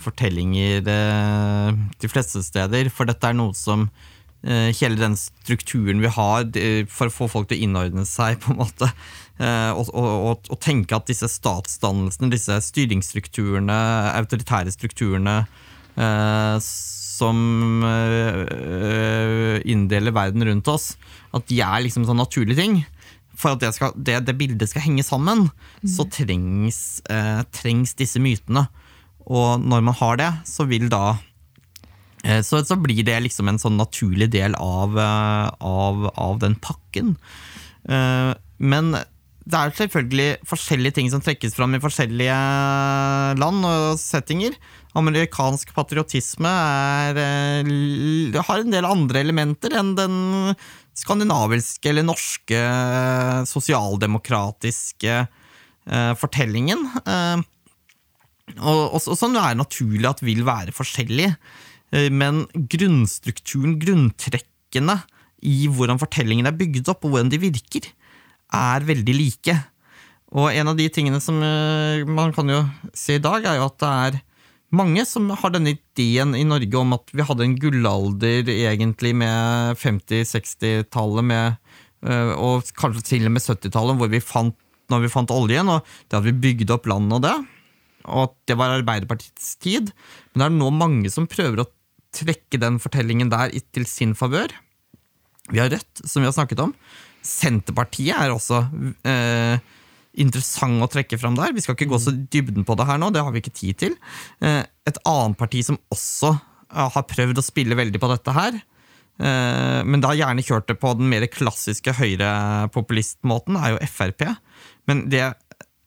fortellinger eh, de fleste steder. For dette er noe som eh, Hele den strukturen vi har for å få folk til å innordne seg, på en måte. eh, Og, og, og, tenke at disse statsdannelsene, disse styringsstrukturene, autoritære strukturene eh, som eh, inndeler verden rundt oss, at de er liksom sånn naturlige ting. For at det, skal, det, det bildet skal henge sammen, så trengs, eh, trengs disse mytene. Og når man har det, så vil da eh, så, så blir det liksom en sånn naturlig del av, eh, av, av den pakken. Eh, men det er selvfølgelig forskjellige ting som trekkes fram i forskjellige land og settinger. Amerikansk patriotisme er, eh, har en del andre elementer enn den skandinaviske eller norske eh, sosialdemokratiske eh, fortellingen. Eh, og, og, og som det naturlig at vil være forskjellig. Eh, Men grunnstrukturen, grunntrekkene i hvordan fortellingen er bygd opp, og hvordan de virker, er veldig like. Og en av de tingene som eh, man kan jo se i dag, er jo at det er mange som har denne ideen i Norge om at vi hadde en gullalder egentlig med 50-60-tallet, eh, og kanskje til og med 70-tallet, hvor vi fant, når vi fant oljen, og det hadde vi bygd opp landet og det og at det var Arbeiderpartiets tid. Men det er nå mange som prøver å trekke den fortellingen der til sin favør. Vi har Rødt, som vi har snakket om. Senterpartiet er også eh, interessant å trekke fram der. Vi skal ikke gå så dybden på det her nå, det har vi ikke tid til. Eh, et annet parti som også eh, har prøvd å spille veldig på dette her, eh, men da gjerne kjørt det på den mer klassiske høyrepopulistmåten, er jo Frp. Men det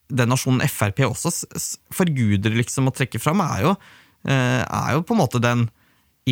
den nasjonen Frp også forguder liksom å trekke fram, er jo, eh, er jo på en måte den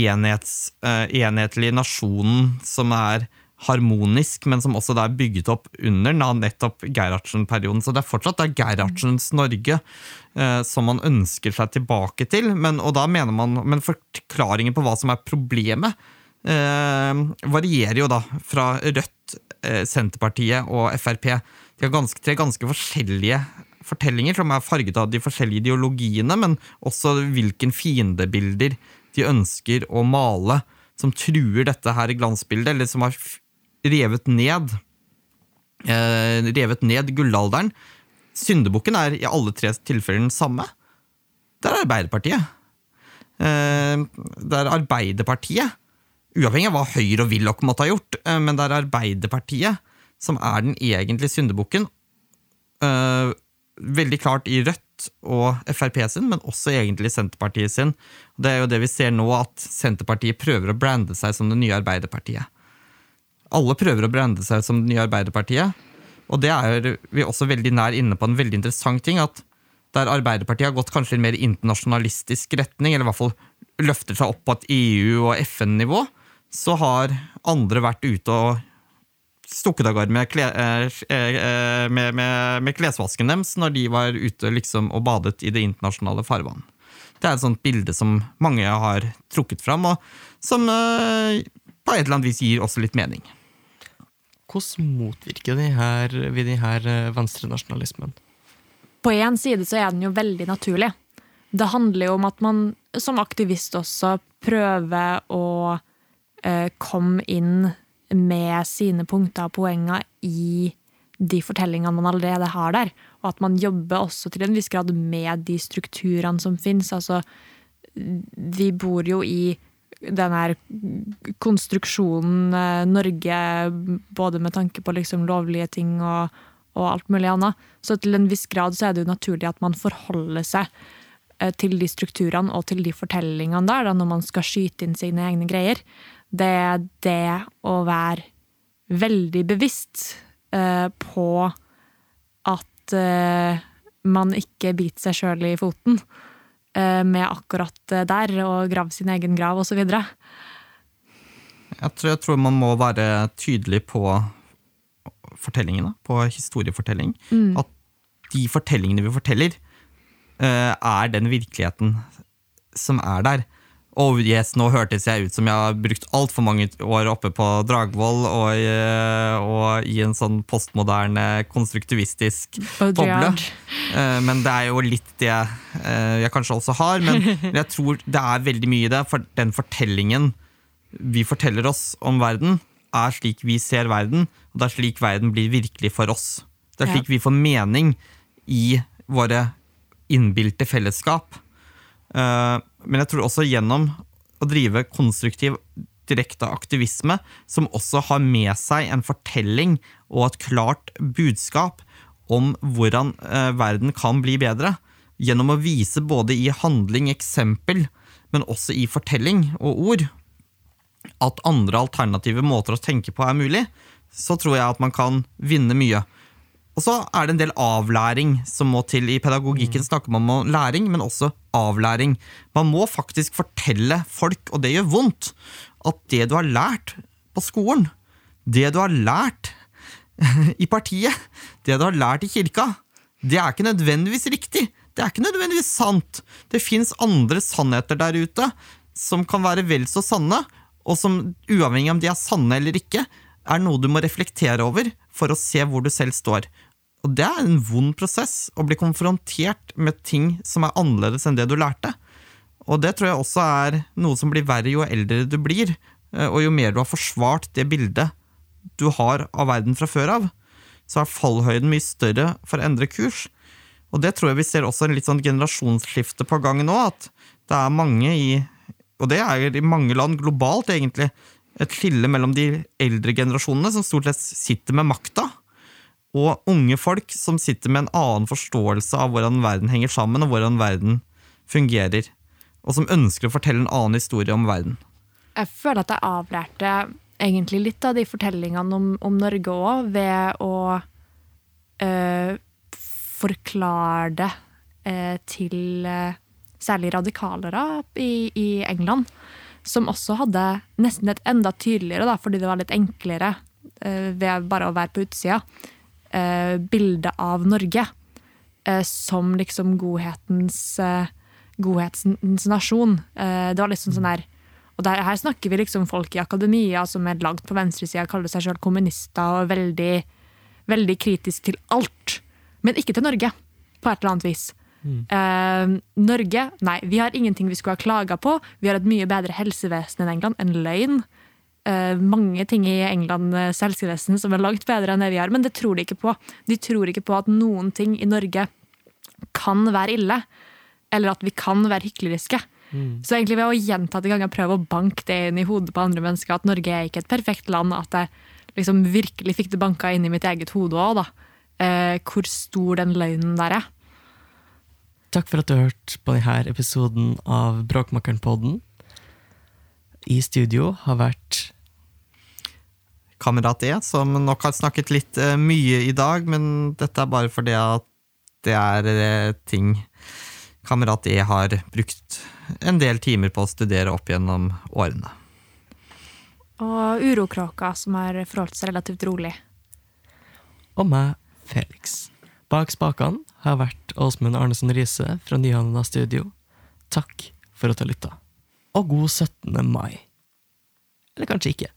enhets, eh, enhetlige nasjonen som er harmonisk, men som også er bygget opp under da, nettopp Gerhardsen-perioden. Så det er fortsatt det er Gerhardsens Norge eh, som man ønsker seg tilbake til. Men, og da mener man, men forklaringen på hva som er problemet, eh, varierer jo da fra Rødt, eh, Senterpartiet og Frp. De har ganske, tre ganske forskjellige fortellinger som er farget av de forskjellige ideologiene, men også hvilken fiendebilder de ønsker å male, som truer dette her glansbildet, eller som har revet ned eh, revet ned gullalderen. Syndebukken er i alle tre tilfeller den samme. Det er Arbeiderpartiet. Eh, det er Arbeiderpartiet, uavhengig av hva Høyre og Willoch måtte ha gjort, eh, men det er Arbeiderpartiet som er den egentlige syndebukken. Eh, veldig klart i Rødt og Frp sin, men også egentlig Senterpartiet sin. Det er jo det vi ser nå, at Senterpartiet prøver å brande seg som det nye Arbeiderpartiet. Alle prøver å brande seg som det nye Arbeiderpartiet, og det er vi også veldig nær inne på en veldig interessant ting, at der Arbeiderpartiet har gått kanskje i en mer internasjonalistisk retning, eller i hvert fall løfter seg opp på et EU- og FN-nivå, så har andre vært ute og stukket av gårde med, kle, eh, eh, med, med, med klesvasken deres når de var ute liksom og badet i det internasjonale farvann. Det er et sånt bilde som mange har trukket fram, og som eh, på et eller annet vis gir også litt mening. Hvordan motvirker de her, vi de her eh, venstrenasjonalismen? På én side så er den jo veldig naturlig. Det handler jo om at man som aktivist også prøver å eh, komme inn med sine punkter og poenger i de fortellingene man allerede har der. Og at man jobber også til en viss grad med de strukturene som finnes. Altså, vi bor jo i den her konstruksjonen eh, Norge, både med tanke på liksom lovlige ting og, og alt mulig annet. Så til en viss grad så er det jo naturlig at man forholder seg eh, til de strukturene og til de fortellingene der, da, når man skal skyte inn sine egne greier. Det er det å være veldig bevisst eh, på at eh, man ikke biter seg sjøl i foten eh, med akkurat der, og grave sin egen grav osv. Jeg tror, jeg tror man må være tydelig på fortellingene, på historiefortelling. At de fortellingene vi forteller, er den virkeligheten som er der. Oh yes, nå hørtes jeg ut som jeg har brukt altfor mange år oppe på Dragvoll og, eh, og i en sånn postmoderne, konstruktivistisk boble. Eh, Men det er jo litt det eh, jeg kanskje også har. Men jeg tror det er veldig mye i det, for den fortellingen vi forteller oss om verden, er slik vi ser verden, og det er slik verden blir virkelig for oss. Det er slik vi får mening i våre innbilte fellesskap. Eh, Men jeg tror også gjennom å drive konstruktiv direkte aktivisme, som også har med seg en fortelling og et klart budskap om hvordan eh, verden kan bli bedre. Gjennom å vise både i handling, eksempel, men også i fortelling og ord at andre alternative måter å tenke på er mulig, så tror jeg at man kan vinne mye. Og så er det en del avlæring som må til. I pedagogikken snakker man om læring, men også avlæring. Man må faktisk fortelle folk, og det gjør vondt, at det du har lært på skolen, det du har lært i partiet, det du har lært i kirka, det er ikke nødvendigvis riktig. Det er ikke nødvendigvis sant. Det fins andre sannheter der ute som kan være vel så sanne, og som uavhengig om de er sanne eller ikke, er noe du må reflektere over for å se hvor du selv står. Og det er en vond prosess å bli konfrontert med ting som er annerledes enn det du lærte. Og det tror jeg også er noe som blir verre jo eldre du blir, eh, og jo mer du har forsvart det bildet du har av verden fra før av, så er fallhøyden mye større for å endre kurs. Og det tror jeg vi ser også en litt sånn generasjonsskifte på gang nå, at det er mange i Og det er i mange land globalt, egentlig. Et skille mellom de eldre generasjonene, som stort sett sitter med makta, og unge folk som sitter med en annen forståelse av hvordan verden henger sammen, og hvordan verden fungerer. Og som ønsker å fortelle en annen historie om verden. Jeg føler at jeg avlærte egentlig litt av de fortellingene om, om Norge òg, ved å øh, forklare det øh, til øh, særlig radikalere i, i England, som også hadde nesten et enda tydeligere, da, fordi det var litt enklere ved bare å være på utsida, eh, bilde av Norge eh, som liksom godhetens, eh, godhetens nasjon. Eh, det var liksom sånn der og der, her snakker vi liksom folk i akademia som er langt på venstresida, kaller seg sjøl kommunister og veldig, veldig kritisk til alt. Men ikke til Norge, på et eller annet vis. Eh, Norge Nei, vi har ingenting vi skulle ha klaga på. Vi har et mye bedre helsevesen enn England. En løgn. Eh, mange ting i Englands helsevesen som er langt bedre enn det vi har, men det tror de ikke på. De tror ikke på at noen ting i Norge kan være ille, eller at vi kan være hykleriske. Så egentlig ved å gjentatte ganger prøve å banke det inn i hodet på andre mennesker, at Norge er ikke et perfekt land, at jeg liksom virkelig fikk det banka inn i mitt eget hode òg, da. Eh, hvor stor den løgnen der er. Takk for at du hørte på denne episoden av Bråkmakeren-podden. I studio har vært Kamerat E, som nok har snakket litt eh, mye i dag, men dette er bare fordi at det er eh, ting Kamerat E har brukt en del timer på å studere opp gjennom årene. Og urokråka, som har forholdt seg relativt rolig. og meg, Felix. Bak spakene har vært Åsmund Arnesen Riise fra Nyhavna Studio. Takk for at du lytta. Og god 17. mai. Eller kanskje ikke.